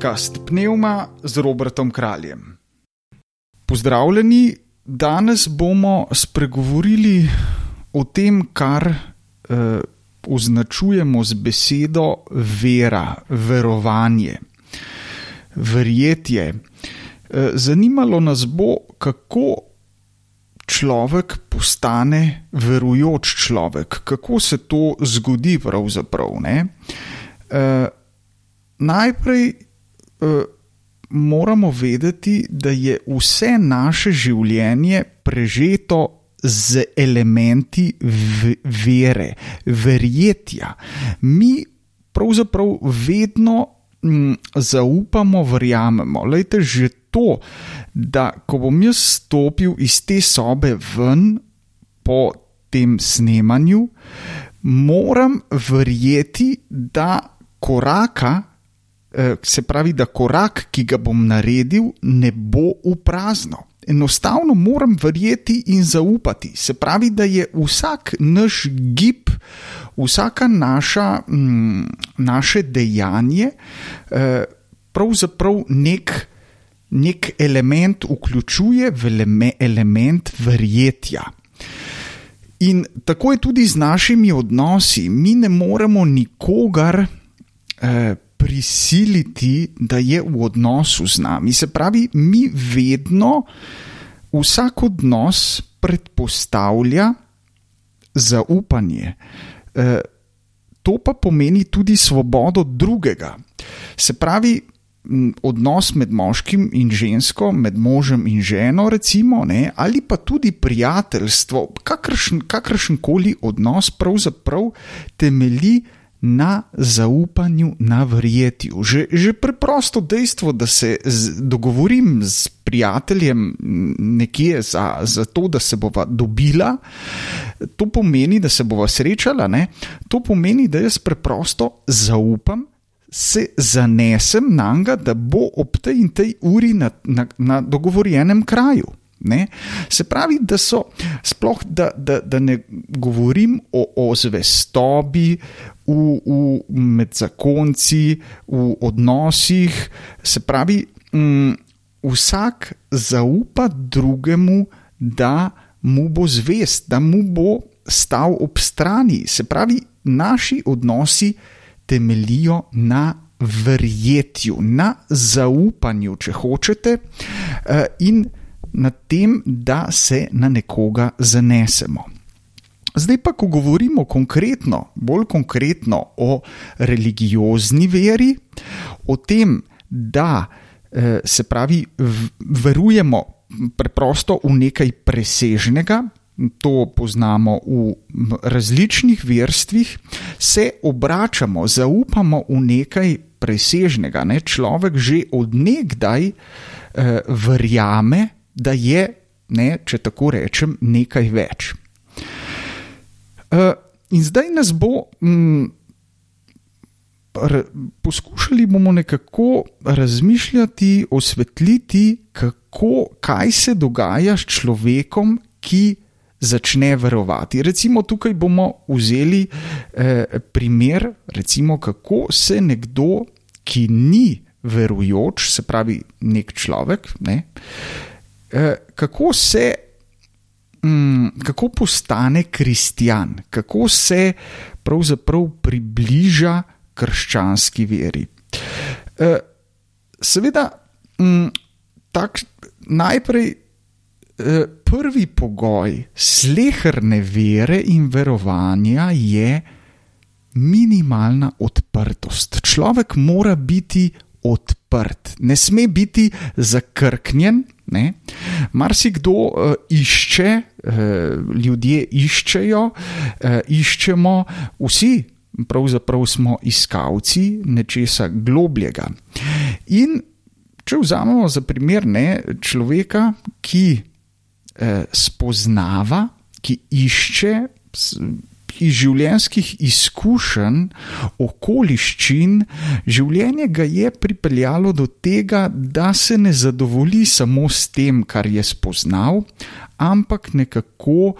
podcast Pneuma z Robertom Kraljem. Pozdravljeni, danes bomo spregovorili o tem, kar eh, označujemo z besedo vera, verovanje, verjetje. Eh, zanimalo nas bo, kako človek postane verujoč človek, kako se to zgodi pravzaprav. Eh, najprej uh, moramo vedeti, da je vse naše življenje prežeto z elementi vere, verjetja. Mi pravzaprav vedno m, zaupamo, verjamemo. Lejte, že to, da ko bom jaz stopil iz te sobe ven po tem snemanju, moram verjeti, da koraka, Eh, se pravi, da korak, ki ga bom naredil, ne bo v prazno. Enostavno moram verjeti in zaupati. Se pravi, da je vsak naš gib, vsaka naša, mm, naše dejanje, eh, pravzaprav nek, nek element vključuje v element verjetja. In tako je tudi z našimi odnosi. Mi ne moremo nikogar. Eh, prisiliti, da je v odnosu z nami. Se pravi, mi vedno vsak odnos predpostavlja zaupanje. E, to pa pomeni tudi svobodo drugega. Se pravi, odnos med moškim in žensko, med možem in ženo, recimo, ne, ali pa tudi prijateljstvo, kakršen, koli odnos, pravzaprav temelji na zaupanju, na verjetju. Že, že preprosto dejstvo, da se z, dogovorim s prijateljem nekje za, za to, da se bova dobila, to pomeni, da se bova srečala, ne? to pomeni, da jaz preprosto zaupam. Se zanesem na njega, da bo ob tej in tej uri na, na, na dogovorjenem kraju. Ne? Se pravi, da so sploh, da, da, da ne govorim o, o zvestobi, v, v, med zakonci, v odnosih. Se pravi, m, mm, vsak zaupa drugemu, da mu bo zvest, da mu bo stal ob strani. Se pravi, naši odnosi temelijo na verjetju, na zaupanju, če hočete, eh, in na tem, da se na nekoga zanesemo. Zdaj pa, ko govorimo konkretno, bolj konkretno o religiozni veri, o tem, da eh, se pravi, verujemo preprosto v nekaj presežnega, to poznamo v različnih verstvih, se obračamo, zaupamo v nekaj presežnega. Ne? Človek že odnegdaj eh, verjame, da je, ne, če tako rečem, nekaj več. Uh, in zdaj nas bo, mm, r, poskušali bomo nekako razmišljati, osvetliti, kako, kaj se dogaja s človekom, ki začne verovati. Recimo, tukaj bomo vzeli eh, primer, recimo, kako se nekdo, ki ni verujoč, se pravi, nek človek, ne, eh, kako se mm, kako postane kristjan, kako se pravzaprav približa krščanski veri. E, seveda, mm, tak, najprej e, prvi pogoj slehrne vere in verovanja je minimalna odprtost. Človek mora biti odprt, ne sme biti zakrknjen. Marsikdo uh, išče, uh, ljudje iščejo, uh, iščemo, vsi pravzaprav smo iskalci nečesa globljega. In če vzamemo za primer ne, človeka, ki uh, spoznava, ki išče iz življenjskih izkušenj, okoliščin, življenje ga je pripeljalo do tega, da se ne zadovolji samo s tem, kar je spoznal, ampak nekako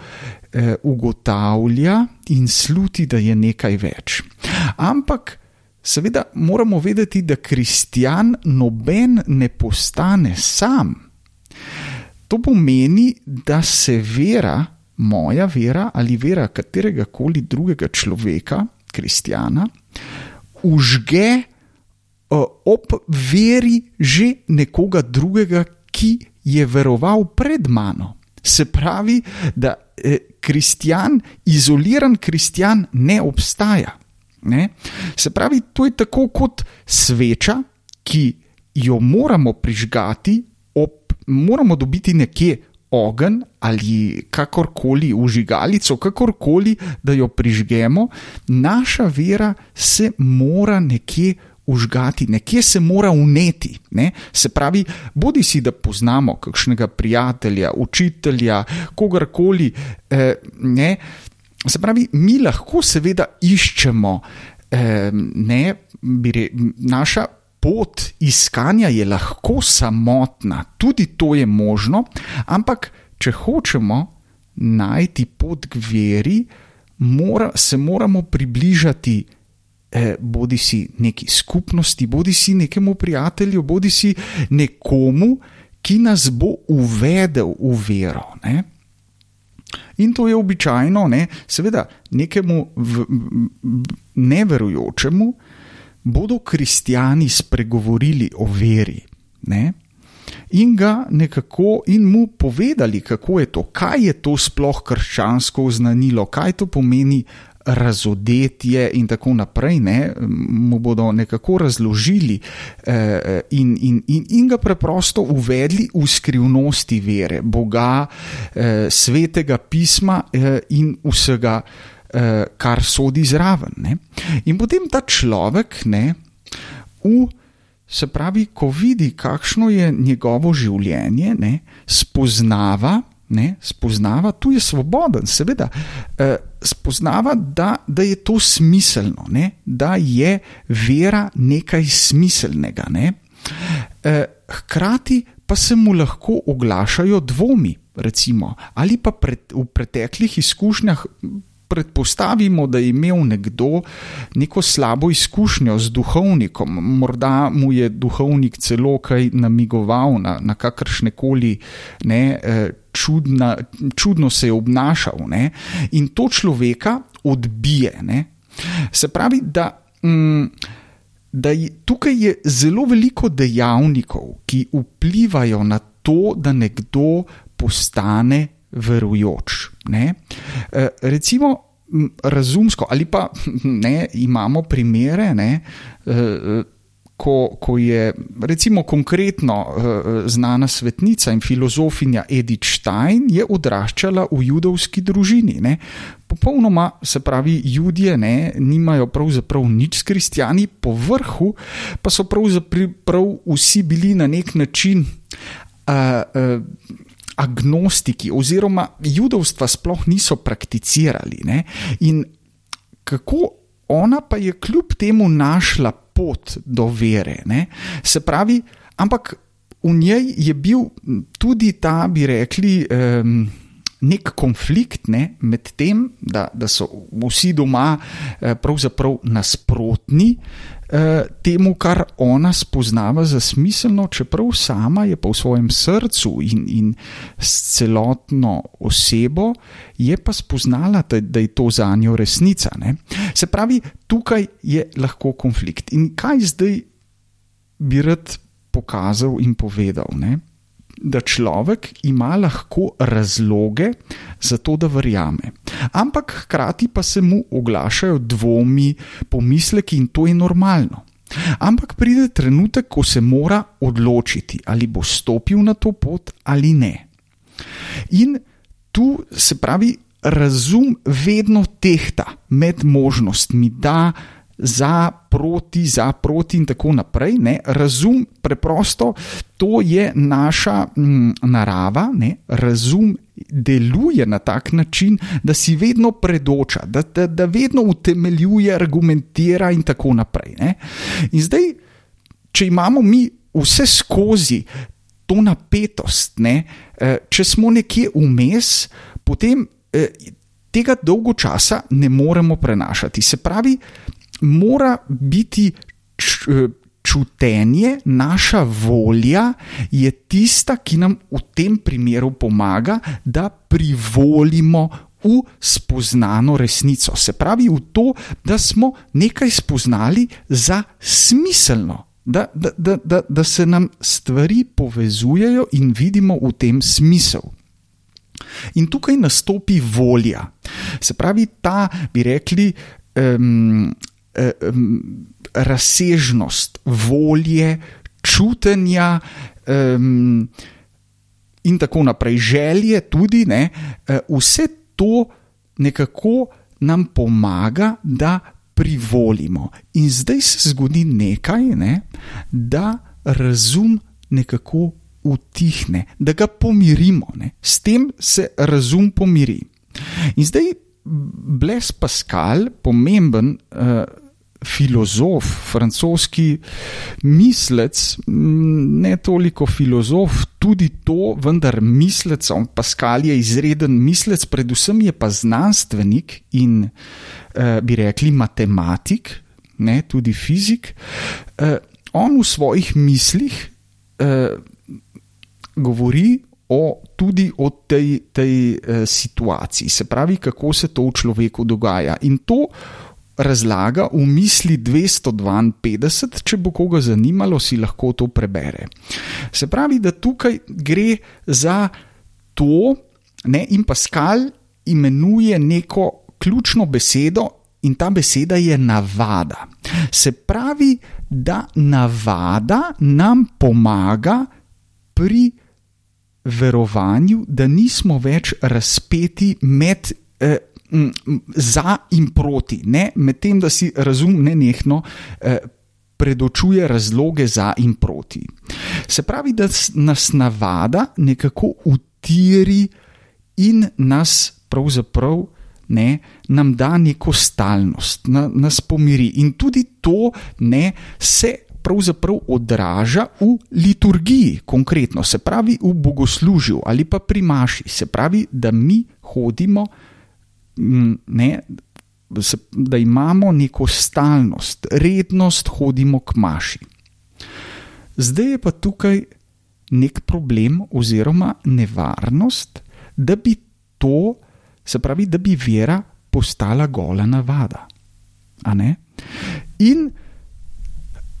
eh, ugotavlja in sluti, da je nekaj več. Ampak seveda moramo vedeti, da kristjan noben ne postane sam. To pomeni, da se vera, moja vera ali vera katerega koli drugega človeka, kristjana, užge ob veri že nekoga drugega, ki je veroval pred mano. Se pravi, da eh, kristjan, izoliran kristjan ne obstaja. Ne? Se pravi, to je tako kot sveča, ki jo moramo prižgati, ob, moramo dobiti nekje ogenj ali kakorkoli užigalico, kakorkoli, da jo prižgemo, naša vera se mora nekje užgati, nekje se mora uneti. Ne? Se pravi, bodi si, da poznamo kakšnega prijatelja, učitelja, kogarkoli. Eh, se pravi, mi lahko seveda iščemo, eh, ne, re, naša. Pot iskanja je lahko samotna, tudi to je možno, ampak če hočemo najti pot k veri, mora, se moramo približati eh, bodi si neki skupnosti, bodi si nekemu prijatelju, bodi si nekomu, ki nas bo uvedel v vero. Ne? In to je običajno, ne? seveda, nekemu v, v, neverujočemu bodo kristijani spregovorili o veri. Ne? In ga nekako in mu povedali, kako je to, kaj je to sploh krščansko oznanilo, kaj to pomeni razodetje in tako naprej, ne, mu bodo nekako razložili eh, in, in, in, in ga preprosto uvedli v skrivnosti vere, Boga, eh, svetega pisma eh, in vsega, kar sodi zraven. Ne. In potem ta človek, ne, v, se pravi, ko vidi, kakšno je njegovo življenje, ne, spoznava ne, spoznava, tu je svoboden, seveda, eh, spoznava, da, da je to smiselno, ne, da je vera nekaj smiselnega. Ne. Eh, hkrati pa se mu lahko oglašajo dvomi, recimo, ali pa pred, v preteklih izkušnjah predpostavimo, da je imel nekdo neko slabo izkušnjo z duhovnikom, morda mu je duhovnik celo kaj namigoval na, na kakršne koli ne, eh, čudna, čudno se je obnašal ne, in to človeka odbije. Ne. Se pravi, da. Mm, Da je, tukaj je zelo veliko dejavnikov, ki vplivajo na to, da nekdo postane verujoč. E, recimo, razumsko, ali pa ne, imamo primere, ne, e, ko, ko je recimo konkretno e, znana svetnica in filozofinja Edith Stein odraščala v judovski družini. Ne. Popolnoma, se pravi, ljudje ne, nimajo pravzaprav nič s kristijani, po vrhu pa so pravzaprav vsi bili na nek način. Uh, uh, agnostiki oziroma judovstva sploh niso prakticirali. Ne? In kako ona pa je kljub temu našla pot do vere. Ne? Se pravi, ampak v njej je bil tudi ta, bi rekli, um, nek konflikt ne? med tem, da, da so vsi doma eh, pravzaprav nasprotni. Eh, temu, kar ona spoznava za smiselno, čeprav sama je pa v svojem srcu in, in s celotno osebo, je pa spoznala, da, da je to za njo resnica. Ne? Se pravi, tukaj je lahko konflikt. In kaj zdaj bi rad pokazal in povedal? Ne? Da človek ima lahko razloge za to, da verjame. Ampak hkrati pa se mu oglašajo dvomi, pomisleki in to je normalno. Ampak pride trenutek, ko se mora odločiti, ali bo stopil na to pot ali ne. In tu se pravi, razum vedno tehta med možnostmi, da za, proti, za, proti in tako naprej. Ne? Razum, preprosto, to je naša m, mm, narava, ne? razum deluje na tak način, da si vedno predoča, da, da, da vedno utemeljuje, argumentira in tako naprej. Ne? In zdaj, če imamo mi vse skozi to napetost, ne? Eh, če smo nekje vmes, potem. Eh, tega dolgo časa ne moremo prenašati. Se pravi, mora biti čutenje, naša volja je tista, ki nam v tem primeru pomaga, da privolimo v spoznano resnico. Se pravi, v to, da smo nekaj spoznali za smiselno. Da, da, da, da, da se nam stvari povezujejo in vidimo v tem smisel. In tukaj nastopi volja. Se pravi, ta, bi rekli, um, um, razsežnost volje, čutenja um, in tako naprej, želje tudi, ne, uh, vse to nekako nam pomaga, da privolimo. In zdaj se zgodi nekaj, ne, da razum nekako utihne, da ga pomirimo, ne. s tem se razum pomiri. In zdaj Blaise Pascal, pomemben uh, filozof, francoski mislec, ne toliko filozof, tudi to, vendar mislec, Pascal je izreden mislec, predvsem je pa znanstvenik in uh, bi rekli matematik, ne tudi fizik. Uh, on v svojih mislih uh, govori o, tudi o tej, tej uh, situaciji, se pravi, kako se to v človeku dogaja. In to razlaga v misli 252, če bo koga zanimalo, si lahko to prebere. Se pravi, da tukaj gre za to, ne, in Pascal imenuje neko ključno besedo, in ta beseda je navada. Se pravi, da navada nam pomaga pri verovanju, da nismo več razpeti med. Eh, za in proti, medtem da si razum ne nehno eh, predočuje razloge za in proti. Se pravi, da nas navada nekako utiri in nas pravzaprav ne, nam da neko stalnost, na, nas pomiri. In tudi to ne, se pravzaprav odraža v liturgiji, konkretno, se pravi v bogoslužju ali pa pri maši, se pravi, da mi hodimo ne, da imamo neko stalnost, rednost, hodimo k maši. Zdaj je pa tukaj nek problem, oziroma nevarnost, da bi to, se pravi, da bi vera postala gola navada. In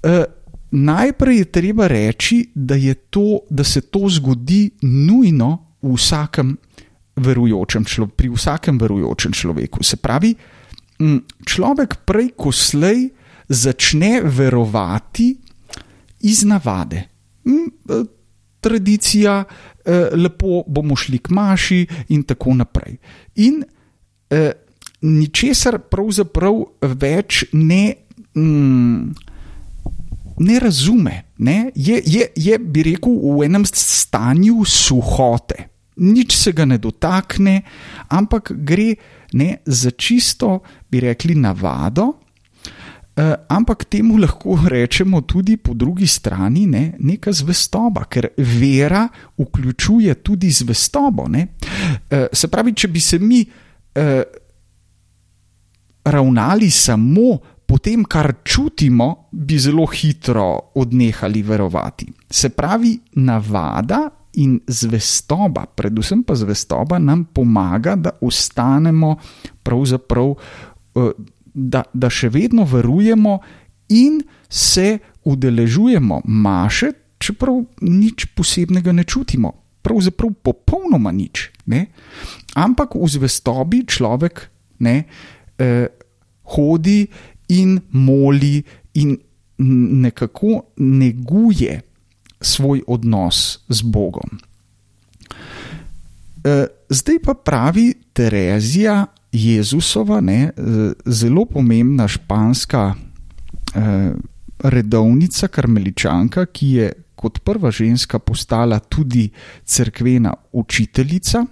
uh, najprej je treba reči, da, to, da se to zgodi nujno v vsakem verujočem človeku, pri vsakem verujočem človeku. Se pravi, človek prej ko slej začne verovati iz navade. E, tradicija, e, lepo bomo šli k maši, in tako naprej. In eh, ničesar pravzaprav več ne, mm, ne razume. Ne? Je, je, je, bi rekel, v enem stanju suhote nič se ga ne dotakne, ampak gre ne, za čisto, bi rekli, navado. Uh, ampak temu lahko rečemo tudi po drugi strani ne, neka zvestoba, ker vera vključuje tudi zvestobo. Uh, se pravi, če bi se mi uh, ravnali samo po tem, kar čutimo, bi zelo hitro odnehali verovati. Se pravi, navada in zvestoba, predvsem pa zvestoba, nam pomaga, da ostanemo, eh, da, da še vedno verujemo in se udeležujemo maše, čeprav nič posebnega ne čutimo. Pravzaprav popolnoma nič. Ne? Ampak v zvestobi človek ne, eh, hodi in moli in nekako neguje svoj odnos z Bogom. E, zdaj pa pravi Terezija Jezusova, ne, e, zelo pomembna španska eh, redovnica, karmeličanka, ki je kot prva ženska postala tudi crkvena učiteljica.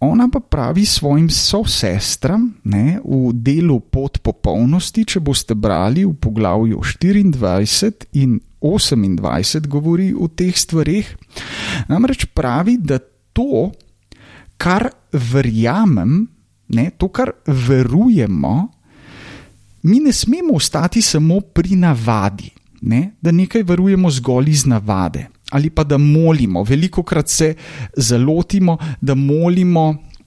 Ona pa pravi svojim sosestram ne, v delu pod popolnosti, če boste brali v poglavju 24 in 28 govori o teh stvarih. Namreč pravi, da to, kar verjamem, ne, to, kar verujemo, mi ne smemo ostati samo pri navadi, ne? da nekaj varujemo zgolj iz navade. Ali pa da molimo, veliko krat se zalotimo, da molimo,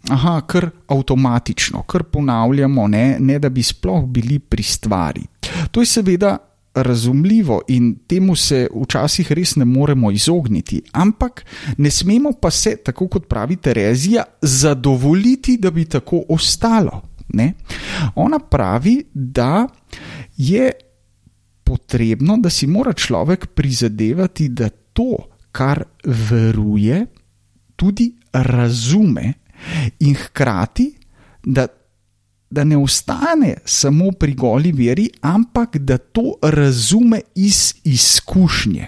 aha, kar avtomatično, kar ponavljamo, ne, ne da bi sploh bili pri stvari. To je seveda razumljivo in temu se včasih res ne moremo izogniti, ampak ne smemo pa se, tako kot pravi Terezija, zadovoljiti, da bi tako ostalo. Ne? Ona pravi, da je potrebno, da si mora človek prizadevati, da to, kar veruje, tudi razume, in hkrati, da da ne ostane samo pri goli veri, ampak da to razume iz izkušnje.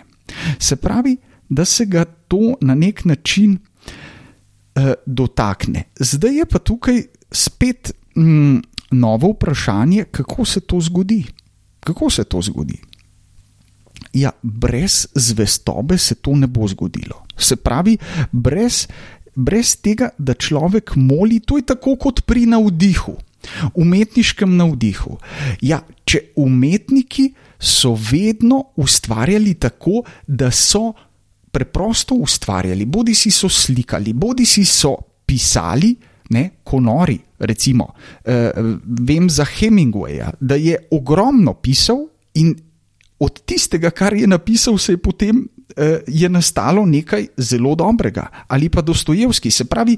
Se pravi, da se ga to na nek način uh, dotakne. Zdaj je pa tukaj spet mm, novo vprašanje, kako se to zgodi. Kako se to zgodi? Ja, brez zvestobe se to ne bo zgodilo. Se pravi, brez, brez tega, da človek moli, to je tako kot pri navdihu umetniškem navdihu. Ja, če umetniki so vedno ustvarjali tako, da so preprosto ustvarjali, bodi si so slikali, bodi si so pisali, ne, konori. Recimo, uh, vem za Hemingwaya, da je ogromno pisal in od tistega, kar je napisal, se je potem. Je nastalo nekaj zelo dobrega, ali pa Dostojevski. Se pravi,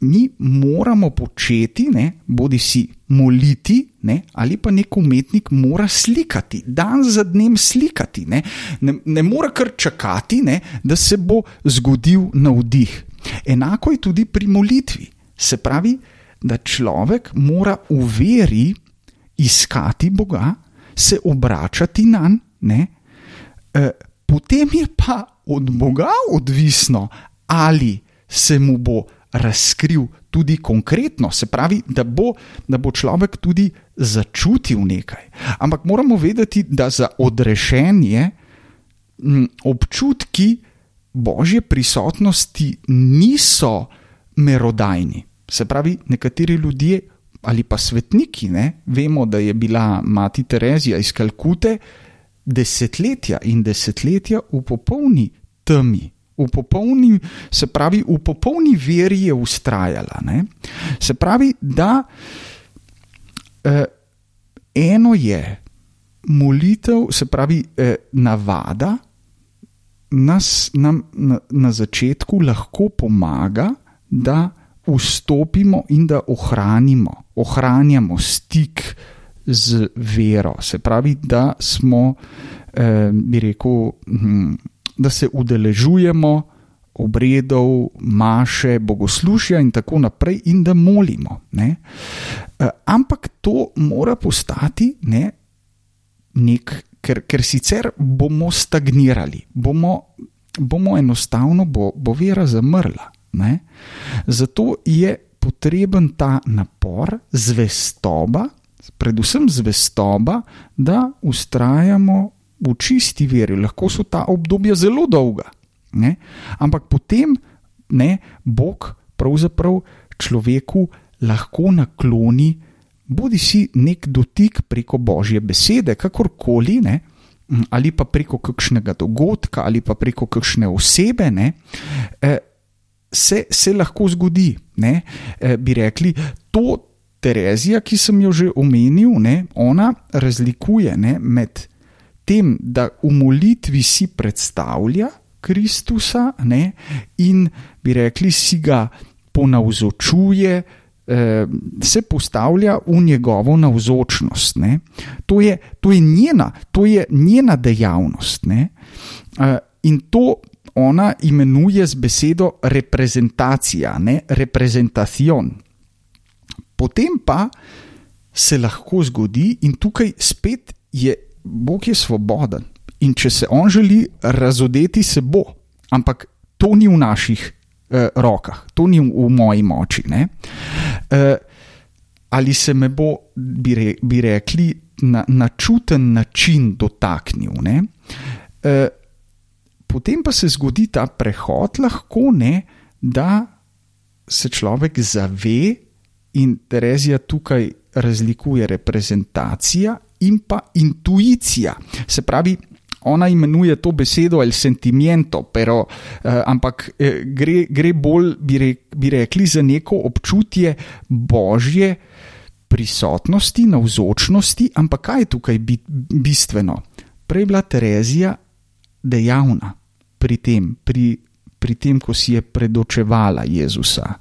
mi moramo početi, ne, bodi si moliti, ne, ali pa nek umetnik mora slikati, dan za dnem slikati. Ne, ne, ne more kar čakati, ne, da se bo zgodil navdih. Enako je tudi pri molitvi. Se pravi, da človek mora v veri iskati Boga, se obračati na njega, e, potem je pa od Boga odvisno, ali se mu bo razkril tudi konkretno, se pravi, da bo, da bo človek tudi začutil nekaj. Ampak moramo vedeti, da za odrešenje občutki božje prisotnosti niso merodajni. Se pravi, nekateri ljudje ali pa svetniki, ne, vemo, da je bila mati Terezija iz Kalkute desetletja in desetletja v popolni temi v popolni, se pravi, v popolni veri je ustrajala. Ne? Se pravi, da eh, eno je molitev, se pravi, eh, navada. Nas, nam na, na začetku lahko pomaga, da vstopimo in da ohranimo, ohranjamo stik z vero. Se pravi, da smo, eh, bi rekel, hm, da se udeležujemo obredov, maše, bogoslužja in tako naprej, in da molimo. Ne? Eh, ampak to mora postati ne, nek, ker, ker sicer bomo stagnirali, bomo, bomo enostavno, bo, bo vera zamrla. Ne? Zato je potreben ta napor, zvestoba, predvsem zvestoba, da ustrajamo v čisti veri, lahko so ta obdobja zelo dolga. Ne? Ampak potem ne, Bog pravzaprav človeku lahko nakloni, bodi si nek dotik preko božje besede, kakorkoli, ne, ali pa preko kakšnega dogodka, ali pa preko kakšne osebe, ne, eh, se, se lahko zgodi. Ne, eh, bi rekli, to Terezija, ki sem jo že omenil, ne, ona razlikuje ne, med tem, da v molitvi si predstavlja Kristusa ne, in bi rekli, si ga ponavzočuje, eh, se postavlja v njegovo navzočnost. To je, to, je njena, to je njena dejavnost. Ne, eh, in to ona imenuje z besedo reprezentacija, ne, reprezentacijon. Potem pa se lahko zgodi, in tukaj spet je Bog je svoboden in če se on želi razodeti, se bo, ampak to ni v naših eh, rokah, to ni v, moji moči. Eh, ali se me bo, bi, re, bi rekli, na, na čuten način dotaknil. Eh, potem pa se zgodi ta prehod, lahko ne, da se človek zave in Terezija tukaj razlikuje reprezentacija in pa intuicija. Se pravi, ona imenuje to besedo el sentimento, pero, eh, ampak eh, gre, gre bolj, bi, re, bi rekli, za neko občutje božje prisotnosti, navzočnosti, ampak kaj je tukaj bistveno? Prej je bila Terezija dejavna pri tem, pri, pri tem, ko si je predočevala Jezusa.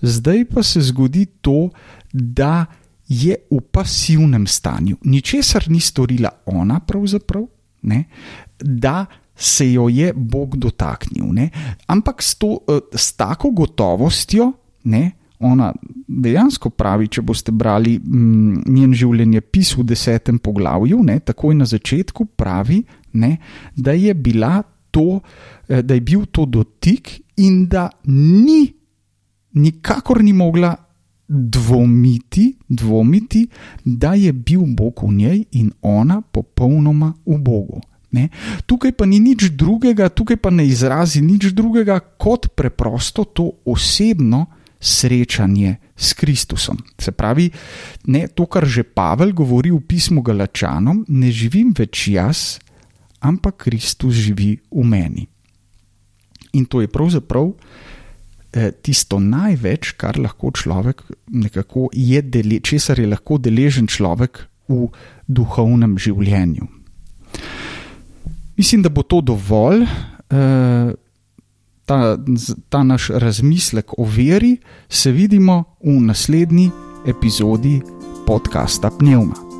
Zdaj pa se zgodi to, da je v pasivnem stanju. Ničesar ni storila ona, pravzaprav, ne, da se jo je Bog dotaknil. Ne. Ampak s, to, eh, s tako gotovostjo, ne, ona dejansko pravi, če boste brali mm, njen življenje pis v desetem poglavju, ne, takoj na začetku pravi, ne, da, je to, eh, da je bil to dotik in da ni, nikakor ni mogla dvomiti, dvomiti, da je bil Bog v njej in ona popolnoma v Bogu. Ne? Tukaj pa ni nič drugega, tukaj pa ne izrazi nič drugega kot preprosto to osebno srečanje s Kristusom. Se pravi, ne, to, kar že Pavel govori v pismu Galačanom, ne živim več jaz, ampak Kristus živi v meni. In to je pravzaprav Eh, tisto največ, kar lahko človek nekako je, dele, česar je lahko deležen človek v duhovnem življenju. Mislim, da bo to dovolj, eh, ta, ta naš razmislek o veri. Se vidimo v naslednji epizodi podcasta Pnevma.